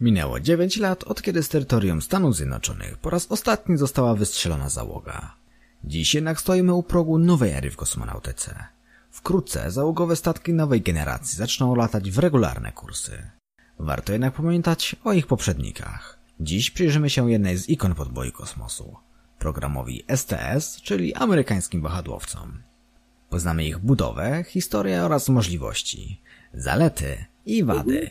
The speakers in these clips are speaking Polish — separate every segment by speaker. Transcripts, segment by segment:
Speaker 1: Minęło 9 lat, od kiedy z terytorium Stanów Zjednoczonych po raz ostatni została wystrzelona załoga. Dziś jednak stoimy u progu nowej ery w kosmonautyce. Wkrótce załogowe statki nowej generacji zaczną latać w regularne kursy. Warto jednak pamiętać o ich poprzednikach. Dziś przyjrzymy się jednej z ikon podboju kosmosu. Programowi STS, czyli amerykańskim wahadłowcom. Poznamy ich budowę, historię oraz możliwości, zalety i wady.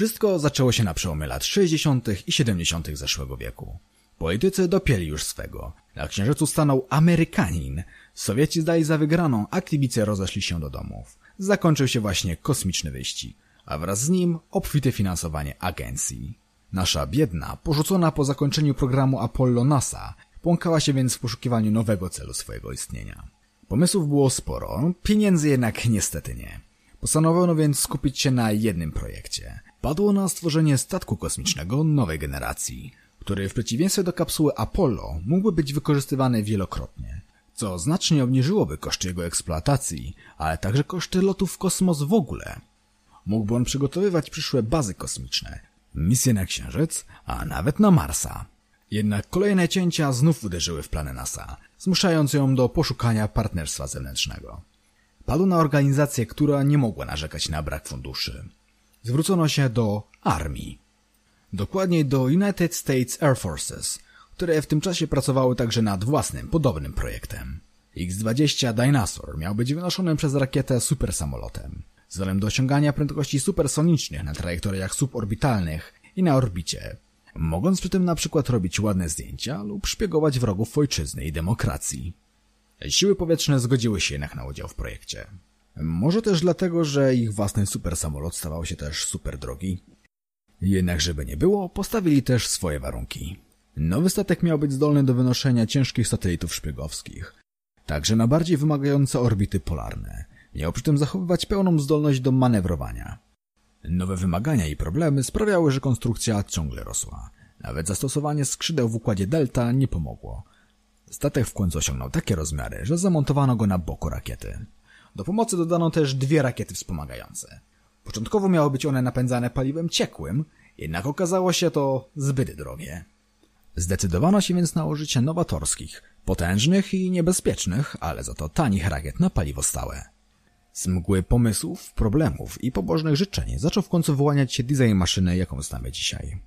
Speaker 1: Wszystko zaczęło się na przełomie lat 60. i 70. zeszłego wieku. Politycy dopięli już swego. Na księżycu stanął Amerykanin. Sowieci zdali za wygraną, a kibice rozeszli się do domów. Zakończył się właśnie kosmiczny wyścig, a wraz z nim obfite finansowanie agencji. Nasza biedna, porzucona po zakończeniu programu Apollo NASA, płąkała się więc w poszukiwaniu nowego celu swojego istnienia. Pomysłów było sporo, pieniędzy jednak niestety nie. Postanowiono więc skupić się na jednym projekcie. Padło na stworzenie statku kosmicznego nowej generacji, który w przeciwieństwie do kapsuły Apollo mógłby być wykorzystywany wielokrotnie, co znacznie obniżyłoby koszty jego eksploatacji, ale także koszty lotów w kosmos w ogóle. Mógłby on przygotowywać przyszłe bazy kosmiczne, misje na Księżyc, a nawet na Marsa. Jednak kolejne cięcia znów uderzyły w plany NASA, zmuszając ją do poszukania partnerstwa zewnętrznego. Padł na organizację, która nie mogła narzekać na brak funduszy. Zwrócono się do armii. Dokładniej do United States Air Forces, które w tym czasie pracowały także nad własnym, podobnym projektem. X-20 Dinosaur miał być wynoszony przez rakietę supersamolotem, celem do osiągania prędkości supersonicznych na trajektoriach suborbitalnych i na orbicie, mogąc przy tym na przykład robić ładne zdjęcia lub szpiegować wrogów ojczyzny i demokracji. Siły powietrzne zgodziły się jednak na udział w projekcie. Może też dlatego, że ich własny supersamolot stawał się też super drogi. Jednak żeby nie było, postawili też swoje warunki. Nowy statek miał być zdolny do wynoszenia ciężkich satelitów szpiegowskich, także na bardziej wymagające orbity polarne. Miał przy tym zachowywać pełną zdolność do manewrowania. Nowe wymagania i problemy sprawiały, że konstrukcja ciągle rosła. Nawet zastosowanie skrzydeł w układzie Delta nie pomogło. Statek w końcu osiągnął takie rozmiary, że zamontowano go na boku rakiety. Do pomocy dodano też dwie rakiety wspomagające. Początkowo miały być one napędzane paliwem ciekłym, jednak okazało się to zbyt drogie. Zdecydowano się więc na użycie nowatorskich, potężnych i niebezpiecznych, ale za to tanich rakiet na paliwo stałe. Z mgły pomysłów, problemów i pobożnych życzeń zaczął w końcu wyłaniać się design maszyny, jaką znamy dzisiaj.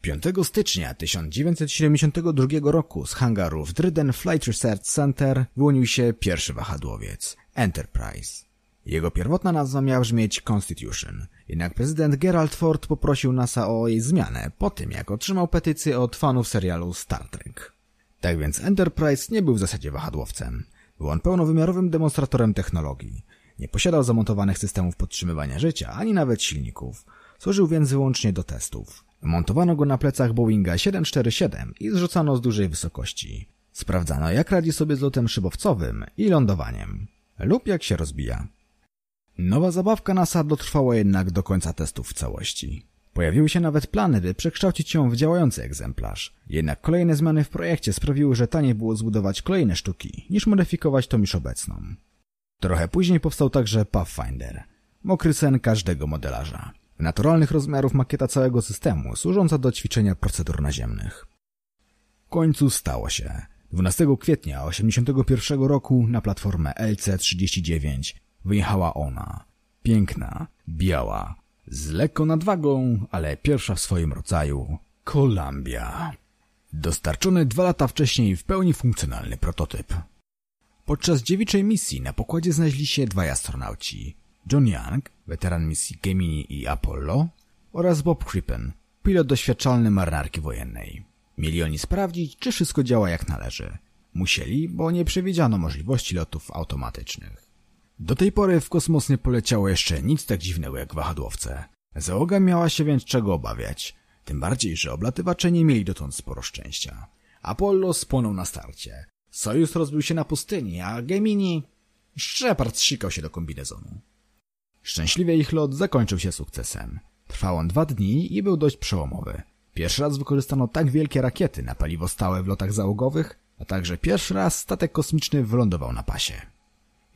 Speaker 1: 5 stycznia 1972 roku z hangaru w Dryden Flight Research Center wyłonił się pierwszy wahadłowiec Enterprise. Jego pierwotna nazwa miała brzmieć Constitution, jednak prezydent Gerald Ford poprosił NASA o jej zmianę po tym, jak otrzymał petycję od fanów serialu Star Trek. Tak więc Enterprise nie był w zasadzie wahadłowcem. Był on pełnowymiarowym demonstratorem technologii. Nie posiadał zamontowanych systemów podtrzymywania życia, ani nawet silników. Służył więc wyłącznie do testów. Montowano go na plecach Boeinga 747 i zrzucano z dużej wysokości. Sprawdzano, jak radzi sobie z lotem szybowcowym i lądowaniem. Lub jak się rozbija. Nowa zabawka NASA dotrwała jednak do końca testów w całości. Pojawiły się nawet plany, by przekształcić ją w działający egzemplarz. Jednak kolejne zmiany w projekcie sprawiły, że taniej było zbudować kolejne sztuki, niż modyfikować tą już obecną. Trochę później powstał także Pathfinder. Mokry sen każdego modelarza. Naturalnych rozmiarów makieta całego systemu, służąca do ćwiczenia procedur naziemnych. W końcu stało się. 12 kwietnia 1981 roku na platformę LC-39 wyjechała ona. Piękna, biała, z lekką nadwagą, ale pierwsza w swoim rodzaju Columbia. Dostarczony dwa lata wcześniej w pełni funkcjonalny prototyp. Podczas dziewiczej misji na pokładzie znaleźli się dwaj astronauci. John Young, weteran misji Gemini i Apollo oraz Bob Crippen, pilot doświadczalny marynarki wojennej. Mieli oni sprawdzić, czy wszystko działa jak należy. Musieli, bo nie przewidziano możliwości lotów automatycznych. Do tej pory w kosmos nie poleciało jeszcze nic tak dziwnego jak wahadłowce. Załoga miała się więc czego obawiać. Tym bardziej, że oblatywacze nie mieli dotąd sporo szczęścia. Apollo spłonął na starcie. Sojus rozbił się na pustyni, a Gemini... Shepard sikał się do kombinezonu. Szczęśliwie ich lot zakończył się sukcesem. Trwał on dwa dni i był dość przełomowy. Pierwszy raz wykorzystano tak wielkie rakiety na paliwo stałe w lotach załogowych, a także pierwszy raz statek kosmiczny wylądował na pasie.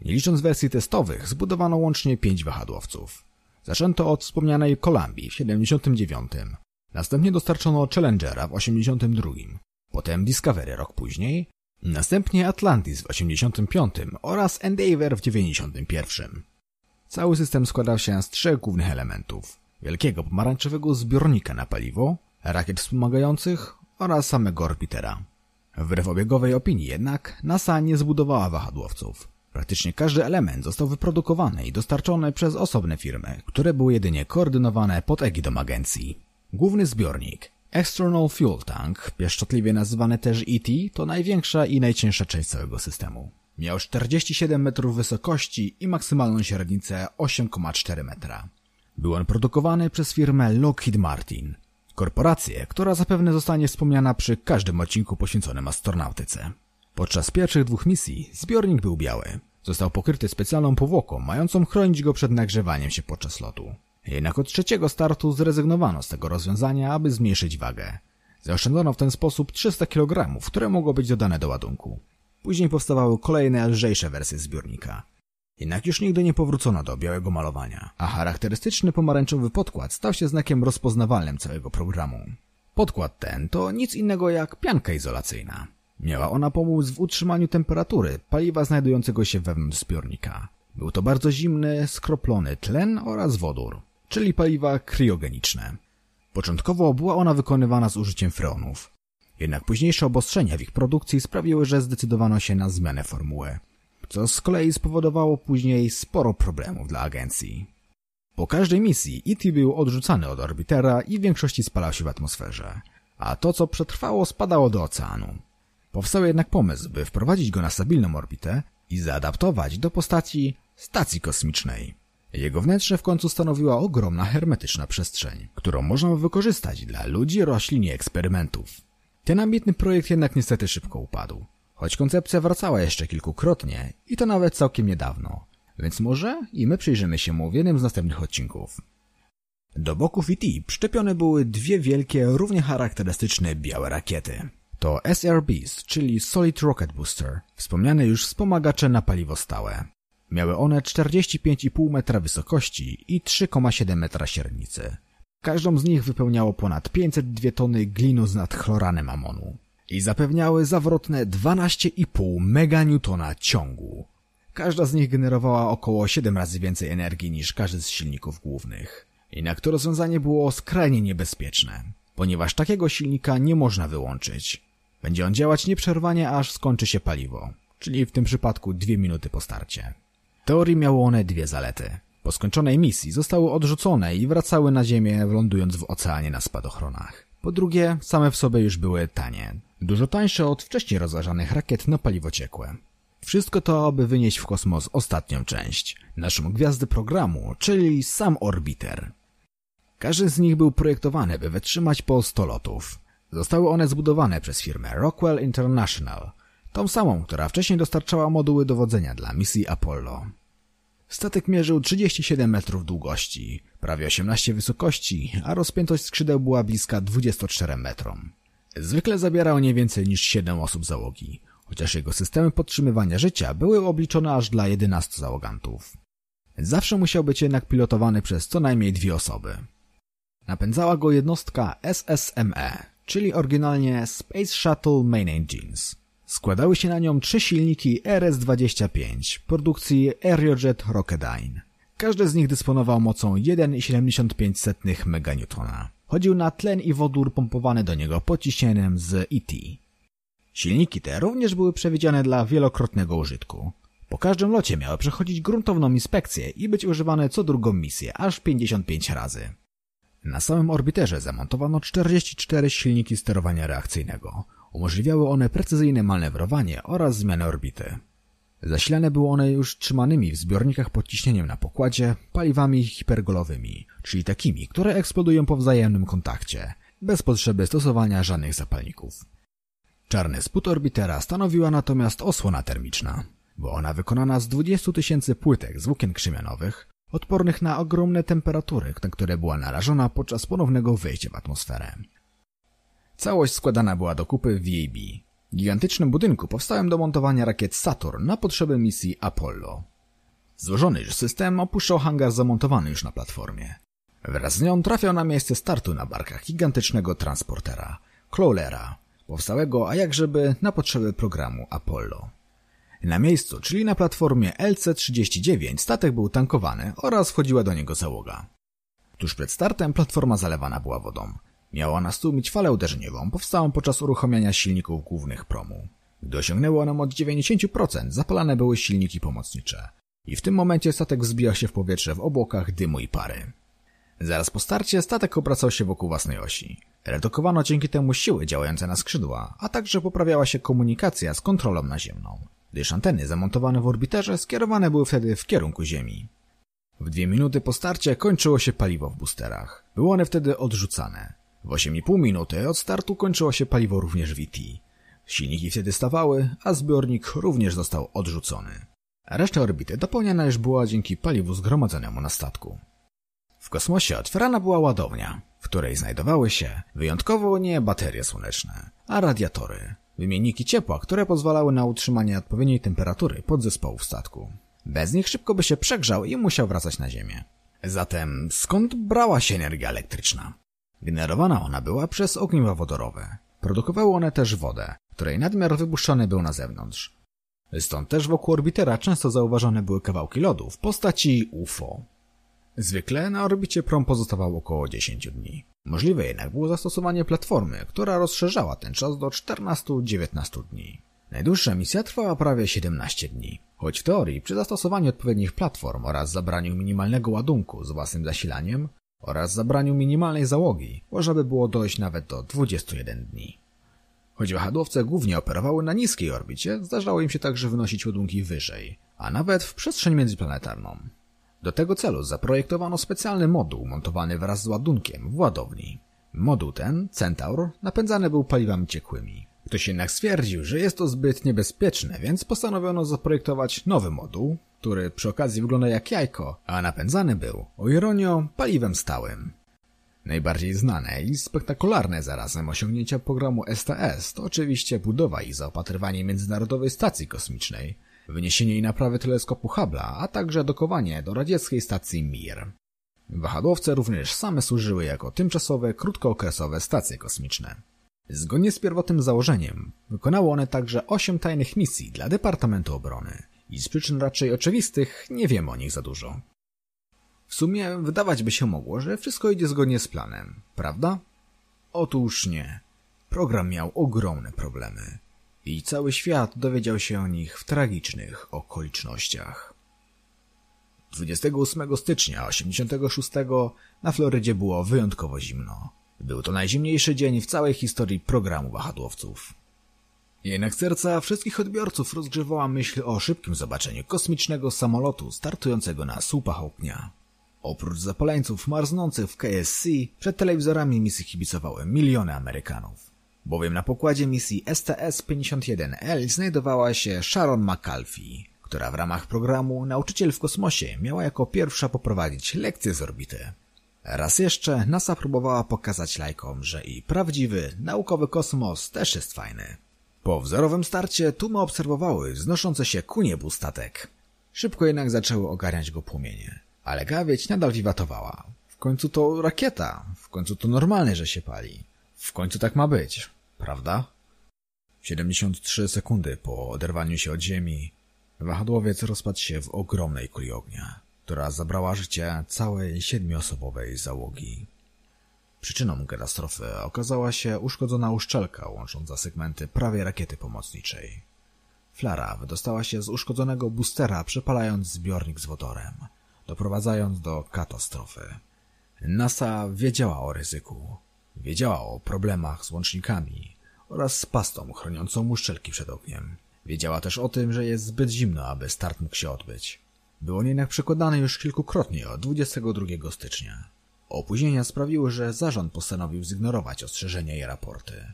Speaker 1: Nie licząc wersji testowych, zbudowano łącznie pięć wahadłowców. Zaczęto od wspomnianej Columbii w 79. Następnie dostarczono Challengera w 82. Potem Discovery rok później. Następnie Atlantis w 85 oraz Endeavour w 91. Cały system składał się z trzech głównych elementów. Wielkiego pomarańczowego zbiornika na paliwo, rakiet wspomagających oraz samego orbitera. Wbrew obiegowej opinii jednak, NASA nie zbudowała wahadłowców. Praktycznie każdy element został wyprodukowany i dostarczony przez osobne firmy, które były jedynie koordynowane pod egidą agencji. Główny zbiornik, External Fuel Tank, pieszczotliwie nazywany też ET, to największa i najcięższa część całego systemu. Miał 47 metrów wysokości i maksymalną średnicę 8,4 metra. Był on produkowany przez firmę Lockheed Martin, korporację, która zapewne zostanie wspomniana przy każdym odcinku poświęconym astronautyce. Podczas pierwszych dwóch misji zbiornik był biały. Został pokryty specjalną powłoką, mającą chronić go przed nagrzewaniem się podczas lotu. Jednak od trzeciego startu zrezygnowano z tego rozwiązania, aby zmniejszyć wagę. Zaoszczędzono w ten sposób 300 kg, które mogło być dodane do ładunku. Później powstawały kolejne lżejsze wersje zbiornika. Jednak już nigdy nie powrócono do białego malowania, a charakterystyczny pomarańczowy podkład stał się znakiem rozpoznawalnym całego programu. Podkład ten to nic innego jak pianka izolacyjna. Miała ona pomóc w utrzymaniu temperatury paliwa znajdującego się wewnątrz zbiornika. Był to bardzo zimny, skroplony tlen oraz wodór, czyli paliwa kriogeniczne. Początkowo była ona wykonywana z użyciem freonów. Jednak późniejsze obostrzenia w ich produkcji sprawiły, że zdecydowano się na zmianę formuły, co z kolei spowodowało później sporo problemów dla agencji. Po każdej misji E.T. był odrzucany od orbitera i w większości spalał się w atmosferze, a to co przetrwało spadało do oceanu. Powstał jednak pomysł, by wprowadzić go na stabilną orbitę i zaadaptować do postaci stacji kosmicznej. Jego wnętrze w końcu stanowiła ogromna hermetyczna przestrzeń, którą można wykorzystać dla ludzi, roślin i eksperymentów. Ten ambitny projekt jednak niestety szybko upadł, choć koncepcja wracała jeszcze kilkukrotnie i to nawet całkiem niedawno, więc może i my przyjrzymy się mu w jednym z następnych odcinków. Do boków ET przyczepione były dwie wielkie, równie charakterystyczne białe rakiety. To SRBs, czyli Solid Rocket Booster, wspomniane już wspomagacze na paliwo stałe. Miały one 45,5 metra wysokości i 3,7 metra średnicy. Każdą z nich wypełniało ponad 502 tony glinu z nadchloranem amonu i zapewniały zawrotne 12,5 meganewtona ciągu. Każda z nich generowała około 7 razy więcej energii niż każdy z silników głównych. Jednak to rozwiązanie było skrajnie niebezpieczne, ponieważ takiego silnika nie można wyłączyć. Będzie on działać nieprzerwanie, aż skończy się paliwo, czyli w tym przypadku dwie minuty po starcie. W teorii miały one dwie zalety. Po skończonej misji zostały odrzucone i wracały na Ziemię, lądując w oceanie na spadochronach. Po drugie, same w sobie już były tanie. Dużo tańsze od wcześniej rozważanych rakiet na paliwo ciekłe. Wszystko to, aby wynieść w kosmos ostatnią część, naszą gwiazdę programu, czyli sam orbiter. Każdy z nich był projektowany, by wytrzymać po 100 lotów. Zostały one zbudowane przez firmę Rockwell International, tą samą, która wcześniej dostarczała moduły dowodzenia dla misji Apollo. Statek mierzył 37 metrów długości, prawie 18 wysokości, a rozpiętość skrzydeł była bliska 24 metrom. Zwykle zabierał nie więcej niż 7 osób załogi, chociaż jego systemy podtrzymywania życia były obliczone aż dla 11 załogantów. Zawsze musiał być jednak pilotowany przez co najmniej dwie osoby. Napędzała go jednostka SSME, czyli oryginalnie Space Shuttle Main Engines. Składały się na nią trzy silniki RS-25 produkcji Aerojet Rocketdyne. Każdy z nich dysponował mocą 1,75 MN. Chodził na tlen i wodór pompowany do niego pociśnieniem z ET. Silniki te również były przewidziane dla wielokrotnego użytku. Po każdym locie miały przechodzić gruntowną inspekcję i być używane co drugą misję, aż 55 razy. Na samym orbiterze zamontowano 44 silniki sterowania reakcyjnego. Umożliwiały one precyzyjne manewrowanie oraz zmianę orbity. Zasilane były one już trzymanymi w zbiornikach pod ciśnieniem na pokładzie paliwami hipergolowymi, czyli takimi, które eksplodują po wzajemnym kontakcie. bez potrzeby stosowania żadnych zapalników. Czarny spód orbitera stanowiła natomiast osłona termiczna. Była ona wykonana z 20 tysięcy płytek z włókien krzemianowych, odpornych na ogromne temperatury, na które była narażona podczas ponownego wejścia w atmosferę. Całość składana była do kupy VAB. Gigantycznym budynku powstałem do montowania rakiet Saturn na potrzeby misji Apollo. Złożony już system opuszczał hangar zamontowany już na platformie. Wraz z nią trafiał na miejsce startu na barkach gigantycznego transportera, Crawlera, powstałego, a jakżeby na potrzeby programu Apollo. Na miejscu, czyli na platformie LC-39 statek był tankowany oraz wchodziła do niego załoga. Tuż przed startem platforma zalewana była wodą. Miała ona stłumić falę uderzeniową powstałą podczas uruchamiania silników głównych promu. Gdy osiągnęło one od 90%, zapalane były silniki pomocnicze. I w tym momencie statek wzbijał się w powietrze w obłokach dymu i pary. Zaraz po starcie statek obracał się wokół własnej osi. Redukowano dzięki temu siły działające na skrzydła, a także poprawiała się komunikacja z kontrolą naziemną, gdyż anteny zamontowane w orbiterze skierowane były wtedy w kierunku Ziemi. W dwie minuty po starcie kończyło się paliwo w boosterach. Były one wtedy odrzucane. W 8,5 minuty od startu kończyło się paliwo również ET. Silniki wtedy stawały, a zbiornik również został odrzucony. Reszta orbity dopełniana już była dzięki paliwu zgromadzonemu na statku. W kosmosie otwierana była ładownia, w której znajdowały się wyjątkowo nie baterie słoneczne, a radiatory, wymienniki ciepła, które pozwalały na utrzymanie odpowiedniej temperatury podzespołów statku. Bez nich szybko by się przegrzał i musiał wracać na Ziemię. Zatem skąd brała się energia elektryczna? Generowana ona była przez ogniwa wodorowe. Produkowały one też wodę, której nadmiar wypuszczony był na zewnątrz. Stąd też wokół orbitera często zauważane były kawałki lodu w postaci UFO. Zwykle na orbicie prom pozostawał około 10 dni. Możliwe jednak było zastosowanie platformy, która rozszerzała ten czas do 14-19 dni. Najdłuższa misja trwała prawie 17 dni, choć w teorii przy zastosowaniu odpowiednich platform oraz zabraniu minimalnego ładunku z własnym zasilaniem oraz zabraniu minimalnej załogi można by było dojść nawet do 21 dni. Choć wahadłowce głównie operowały na niskiej orbicie, zdarzało im się także wynosić ładunki wyżej, a nawet w przestrzeń międzyplanetarną. Do tego celu zaprojektowano specjalny moduł montowany wraz z ładunkiem w ładowni. Moduł ten, Centaur, napędzany był paliwami ciekłymi. Ktoś jednak stwierdził, że jest to zbyt niebezpieczne, więc postanowiono zaprojektować nowy moduł, który przy okazji wygląda jak jajko, a napędzany był, o ironio, paliwem stałym. Najbardziej znane i spektakularne zarazem osiągnięcia programu STS to oczywiście budowa i zaopatrywanie Międzynarodowej Stacji Kosmicznej, wyniesienie i naprawy teleskopu Hubble'a, a także dokowanie do radzieckiej stacji Mir. Wahadłowce również same służyły jako tymczasowe, krótkookresowe stacje kosmiczne. Zgodnie z pierwotnym założeniem, wykonało one także osiem tajnych misji dla Departamentu Obrony i z przyczyn raczej oczywistych nie wiemy o nich za dużo. W sumie wydawać by się mogło, że wszystko idzie zgodnie z planem, prawda? Otóż nie. Program miał ogromne problemy i cały świat dowiedział się o nich w tragicznych okolicznościach. 28 stycznia 86 na Florydzie było wyjątkowo zimno. Był to najzimniejszy dzień w całej historii programu wahadłowców. Jednak serca wszystkich odbiorców rozgrzewała myśl o szybkim zobaczeniu kosmicznego samolotu startującego na słupach ognia. Oprócz zapaleńców marznących w KSC, przed telewizorami misji kibicowały miliony Amerykanów. Bowiem na pokładzie misji STS-51L znajdowała się Sharon McAlfee, która w ramach programu Nauczyciel w kosmosie miała jako pierwsza poprowadzić lekcje z orbity. Raz jeszcze NASA próbowała pokazać lajkom, że i prawdziwy, naukowy kosmos też jest fajny. Po wzorowym starcie tłumy obserwowały wznoszące się ku niebu statek. Szybko jednak zaczęły ogarniać go płomienie, ale gawieć nadal wiwatowała. W końcu to rakieta, w końcu to normalne, że się pali. W końcu tak ma być, prawda? 73 sekundy po oderwaniu się od ziemi, wahadłowiec rozpadł się w ogromnej kuli ognia, która zabrała życie całej siedmioosobowej załogi. Przyczyną katastrofy okazała się uszkodzona uszczelka łącząca segmenty prawej rakiety pomocniczej. Flara wydostała się z uszkodzonego boostera, przepalając zbiornik z wodorem, doprowadzając do katastrofy. NASA wiedziała o ryzyku, wiedziała o problemach z łącznikami oraz z pastą chroniącą uszczelki przed ogniem. Wiedziała też o tym, że jest zbyt zimno, aby start mógł się odbyć. Było jednak przekładany już kilkukrotnie od 22 stycznia. Opóźnienia sprawiły, że zarząd postanowił zignorować ostrzeżenia i raporty.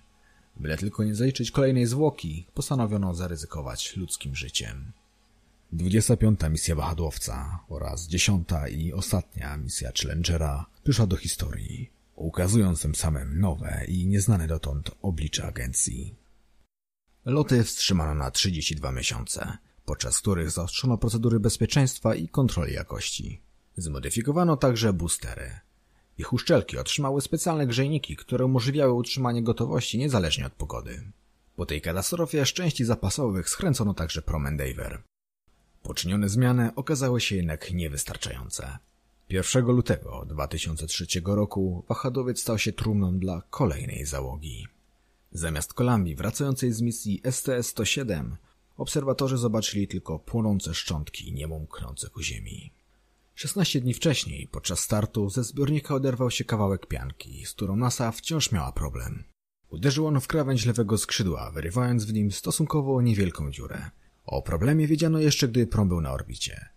Speaker 1: Byle tylko nie zaliczyć kolejnej zwłoki, postanowiono zaryzykować ludzkim życiem. 25. misja wahadłowca oraz 10. i ostatnia misja Challengera przyszła do historii, ukazując tym samym nowe i nieznane dotąd oblicze agencji. Loty wstrzymano na 32 miesiące, podczas których zaostrzono procedury bezpieczeństwa i kontroli jakości. Zmodyfikowano także boostery. Ich uszczelki otrzymały specjalne grzejniki, które umożliwiały utrzymanie gotowości niezależnie od pogody. Po tej katastrofie z części zapasowych skręcono także prom Endeavour. Poczynione zmiany okazały się jednak niewystarczające. 1 lutego 2003 roku wahadowiec stał się trumną dla kolejnej załogi. Zamiast Kolumbii wracającej z misji STS-107 obserwatorzy zobaczyli tylko płonące szczątki niemumknące ku ziemi. 16 dni wcześniej, podczas startu, ze zbiornika oderwał się kawałek pianki, z którą NASA wciąż miała problem. Uderzył on w krawędź lewego skrzydła, wyrywając w nim stosunkowo niewielką dziurę. O problemie wiedziano jeszcze, gdy prom był na orbicie.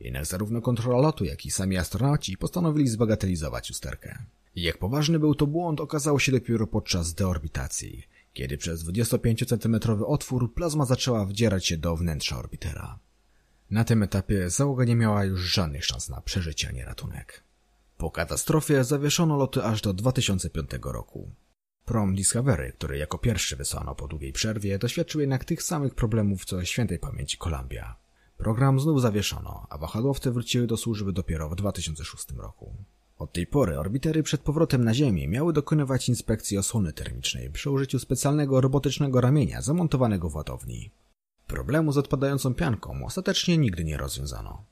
Speaker 1: Jednak zarówno kontrola lotu, jak i sami astronauci postanowili zbagatelizować usterkę. I jak poważny był to błąd, okazało się dopiero podczas deorbitacji, kiedy przez 25 cm otwór plazma zaczęła wdzierać się do wnętrza orbitera. Na tym etapie załoga nie miała już żadnych szans na przeżycie ani ratunek. Po katastrofie zawieszono loty aż do 2005 roku. Prom Discovery, który jako pierwszy wysłano po długiej przerwie, doświadczył jednak tych samych problemów co świętej pamięci Columbia. Program znów zawieszono, a wahadłowce wróciły do służby dopiero w 2006 roku. Od tej pory orbitery przed powrotem na Ziemię miały dokonywać inspekcji osłony termicznej przy użyciu specjalnego robotycznego ramienia zamontowanego w ładowni. Problemu z odpadającą pianką ostatecznie nigdy nie rozwiązano.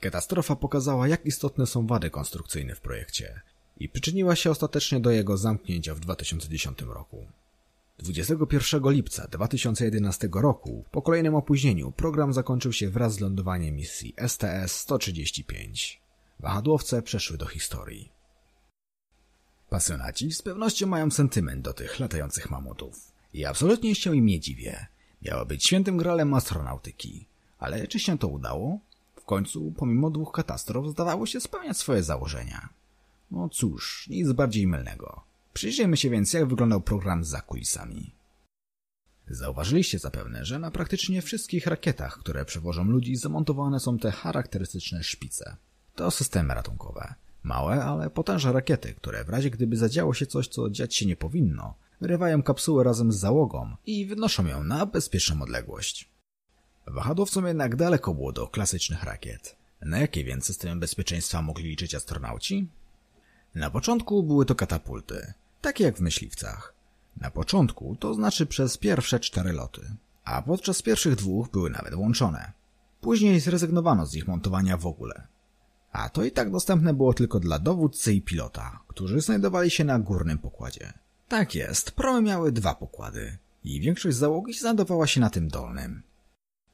Speaker 1: Katastrofa pokazała, jak istotne są wady konstrukcyjne w projekcie i przyczyniła się ostatecznie do jego zamknięcia w 2010 roku. 21 lipca 2011 roku, po kolejnym opóźnieniu, program zakończył się wraz z lądowaniem misji STS-135. Wahadłowce przeszły do historii. Pasjonaci z pewnością mają sentyment do tych latających mamutów. I absolutnie się im nie dziwię. Miało być świętym gralem astronautyki. Ale czy się to udało? W końcu, pomimo dwóch katastrof, zdawało się spełniać swoje założenia. No cóż, nic bardziej mylnego. Przyjrzyjmy się więc, jak wyglądał program za kulisami. Zauważyliście zapewne, że na praktycznie wszystkich rakietach, które przewożą ludzi, zamontowane są te charakterystyczne szpice. To systemy ratunkowe. Małe, ale potężne rakiety, które w razie gdyby zadziało się coś, co dziać się nie powinno, wyrywają kapsułę razem z załogą i wynoszą ją na bezpieczną odległość. Wahadłowcom jednak daleko było do klasycznych rakiet. Na jakie więc systemy bezpieczeństwa mogli liczyć astronauci? Na początku były to katapulty, takie jak w myśliwcach. Na początku, to znaczy przez pierwsze cztery loty, a podczas pierwszych dwóch były nawet włączone. Później zrezygnowano z ich montowania w ogóle. A to i tak dostępne było tylko dla dowódcy i pilota, którzy znajdowali się na górnym pokładzie. Tak jest, promy miały dwa pokłady i większość załogi znajdowała się na tym dolnym.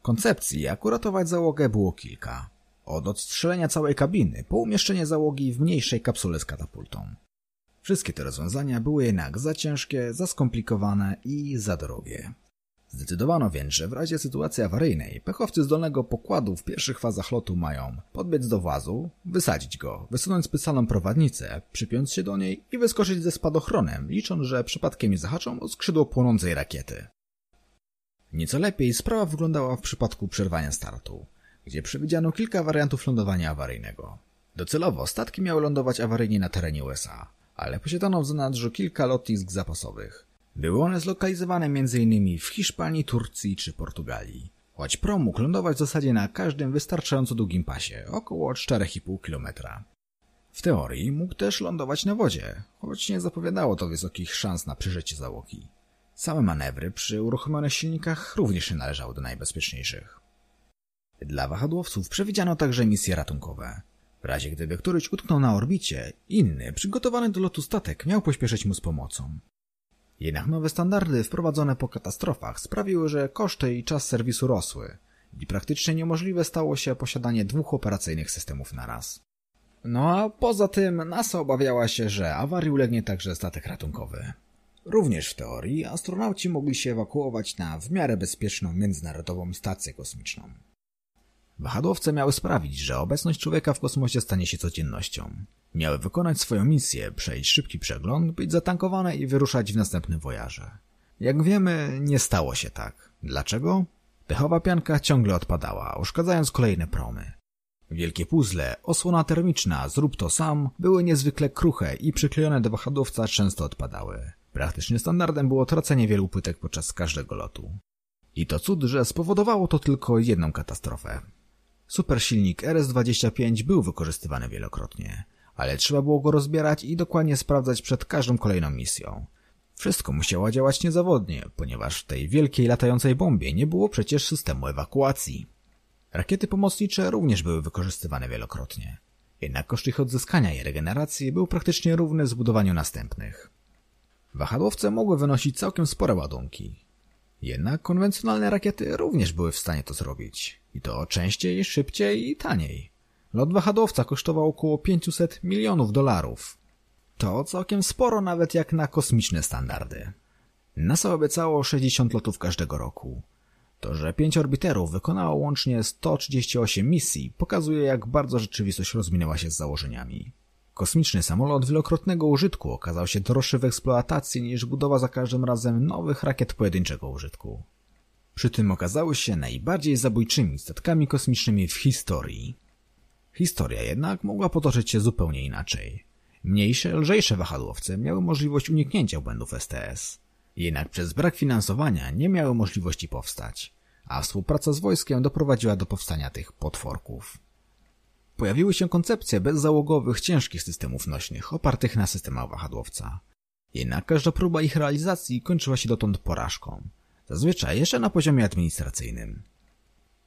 Speaker 1: Koncepcji, jak uratować załogę było kilka. Od odstrzelenia całej kabiny po umieszczenie załogi w mniejszej kapsule z katapultą. Wszystkie te rozwiązania były jednak za ciężkie, za skomplikowane i za drogie. Zdecydowano więc, że w razie sytuacji awaryjnej pechowcy z dolnego pokładu w pierwszych fazach lotu mają podbiec do włazu, wysadzić go, wysunąć specjalną prowadnicę, przypiąć się do niej i wyskoczyć ze spadochronem, licząc, że przypadkiem nie zahaczą o skrzydło płonącej rakiety. Nieco lepiej sprawa wyglądała w przypadku przerwania startu, gdzie przewidziano kilka wariantów lądowania awaryjnego. Docelowo statki miały lądować awaryjnie na terenie USA, ale posiadano w zanadrzu kilka lotnisk zapasowych. Były one zlokalizowane m.in. w Hiszpanii, Turcji czy Portugalii. Choć prom mógł lądować w zasadzie na każdym wystarczająco długim pasie, około 4,5 km. W teorii mógł też lądować na wodzie, choć nie zapowiadało to wysokich szans na przeżycie załogi. Same manewry przy uruchomionych silnikach również nie należały do najbezpieczniejszych. Dla wahadłowców przewidziano także misje ratunkowe. W razie gdyby któryś utknął na orbicie, inny, przygotowany do lotu statek miał pośpieszyć mu z pomocą. Jednak nowe standardy wprowadzone po katastrofach sprawiły, że koszty i czas serwisu rosły i praktycznie niemożliwe stało się posiadanie dwóch operacyjnych systemów na raz. No a poza tym NASA obawiała się, że awarii ulegnie także statek ratunkowy. Również w teorii astronauci mogli się ewakuować na w miarę bezpieczną międzynarodową stację kosmiczną. Wahadłowce miały sprawić, że obecność człowieka w kosmosie stanie się codziennością. Miały wykonać swoją misję, przejść szybki przegląd, być zatankowane i wyruszać w następnym wojaże. Jak wiemy, nie stało się tak. Dlaczego? Pechowa pianka ciągle odpadała, uszkadzając kolejne promy. Wielkie puzzle, osłona termiczna, zrób to sam, były niezwykle kruche i przyklejone do wahadłowca często odpadały. Praktycznie standardem było tracenie wielu płytek podczas każdego lotu. I to cud, że spowodowało to tylko jedną katastrofę. Supersilnik RS-25 był wykorzystywany wielokrotnie, ale trzeba było go rozbierać i dokładnie sprawdzać przed każdą kolejną misją. Wszystko musiało działać niezawodnie, ponieważ w tej wielkiej latającej bombie nie było przecież systemu ewakuacji. Rakiety pomocnicze również były wykorzystywane wielokrotnie. Jednak koszt ich odzyskania i regeneracji był praktycznie równy zbudowaniu następnych. Wahadłowce mogły wynosić całkiem spore ładunki. Jednak konwencjonalne rakiety również były w stanie to zrobić. I to częściej, szybciej i taniej. Lot wahadłowca kosztował około 500 milionów dolarów. To całkiem sporo nawet jak na kosmiczne standardy. NASA obiecało 60 lotów każdego roku. To, że pięć orbiterów wykonało łącznie 138 misji, pokazuje jak bardzo rzeczywistość rozminęła się z założeniami. Kosmiczny samolot wielokrotnego użytku okazał się droższy w eksploatacji niż budowa za każdym razem nowych rakiet pojedynczego użytku. Przy tym okazały się najbardziej zabójczymi statkami kosmicznymi w historii. Historia jednak mogła potoczyć się zupełnie inaczej. Mniejsze, lżejsze wahadłowce miały możliwość uniknięcia błędów STS. Jednak przez brak finansowania nie miały możliwości powstać, a współpraca z wojskiem doprowadziła do powstania tych potworków. Pojawiły się koncepcje bezzałogowych, ciężkich systemów nośnych, opartych na systemach wahadłowca. Jednak każda próba ich realizacji kończyła się dotąd porażką, zazwyczaj jeszcze na poziomie administracyjnym.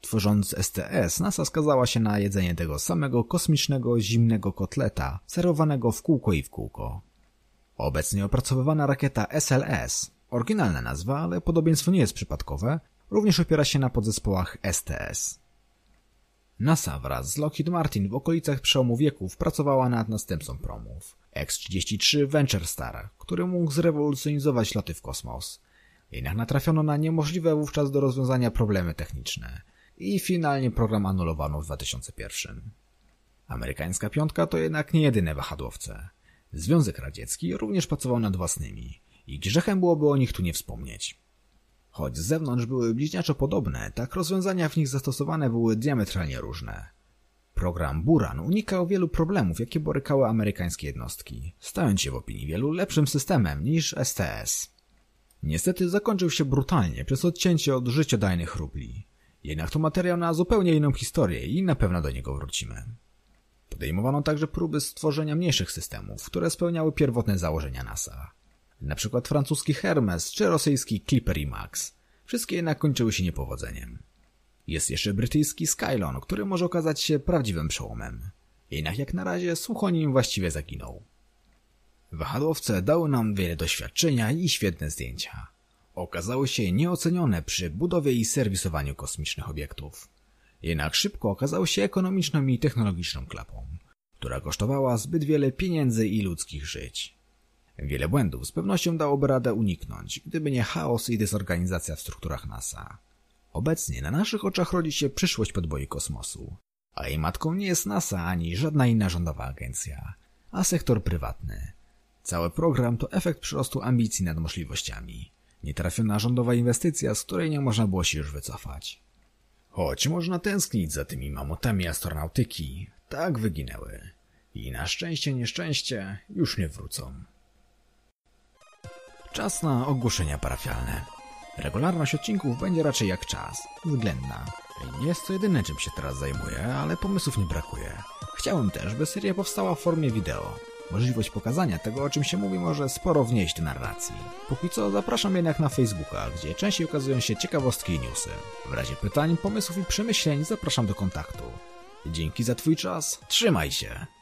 Speaker 1: Tworząc STS, NASA skazała się na jedzenie tego samego kosmicznego, zimnego kotleta, serwowanego w kółko i w kółko. Obecnie opracowywana rakieta SLS, oryginalna nazwa, ale podobieństwo nie jest przypadkowe, również opiera się na podzespołach STS. NASA wraz z Lockheed Martin w okolicach przełomu wieków pracowała nad następcą promów X-33 Venture Star, który mógł zrewolucjonizować loty w kosmos. Jednak natrafiono na niemożliwe wówczas do rozwiązania problemy techniczne i finalnie program anulowano w 2001. Amerykańska piątka to jednak nie jedyne wahadłowce. Związek Radziecki również pracował nad własnymi i grzechem byłoby o nich tu nie wspomnieć. Choć z zewnątrz były bliźniaczo podobne, tak rozwiązania w nich zastosowane były diametralnie różne. Program Buran unikał wielu problemów, jakie borykały amerykańskie jednostki, stając się w opinii wielu lepszym systemem niż STS. Niestety zakończył się brutalnie przez odcięcie od życiodajnych rubli. Jednak to materiał na zupełnie inną historię i na pewno do niego wrócimy. Podejmowano także próby stworzenia mniejszych systemów, które spełniały pierwotne założenia NASA na przykład francuski Hermes czy rosyjski Clipper i Max. Wszystkie jednak kończyły się niepowodzeniem. Jest jeszcze brytyjski Skylon, który może okazać się prawdziwym przełomem. Jednak jak na razie słuch o nim właściwie zaginął. Wahadłowce dały nam wiele doświadczenia i świetne zdjęcia. Okazały się nieocenione przy budowie i serwisowaniu kosmicznych obiektów. Jednak szybko okazały się ekonomiczną i technologiczną klapą, która kosztowała zbyt wiele pieniędzy i ludzkich żyć. Wiele błędów z pewnością dałoby radę uniknąć, gdyby nie chaos i dezorganizacja w strukturach NASA. Obecnie na naszych oczach rodzi się przyszłość podboi kosmosu, a jej matką nie jest NASA ani żadna inna rządowa agencja, a sektor prywatny. Cały program to efekt przyrostu ambicji nad możliwościami. Nietrafiona rządowa inwestycja, z której nie można było się już wycofać. Choć można tęsknić za tymi mamutami astronautyki, tak wyginęły. I na szczęście, nieszczęście już nie wrócą. Czas na ogłoszenia parafialne. Regularność odcinków będzie raczej jak czas, względna. Nie jest to jedyne czym się teraz zajmuję, ale pomysłów nie brakuje. Chciałem też, by seria powstała w formie wideo. Możliwość pokazania tego, o czym się mówi, może sporo wnieść do narracji. Póki co zapraszam jednak na Facebooka, gdzie częściej ukazują się ciekawostki i newsy. W razie pytań, pomysłów i przemyśleń zapraszam do kontaktu. Dzięki za Twój czas, trzymaj się!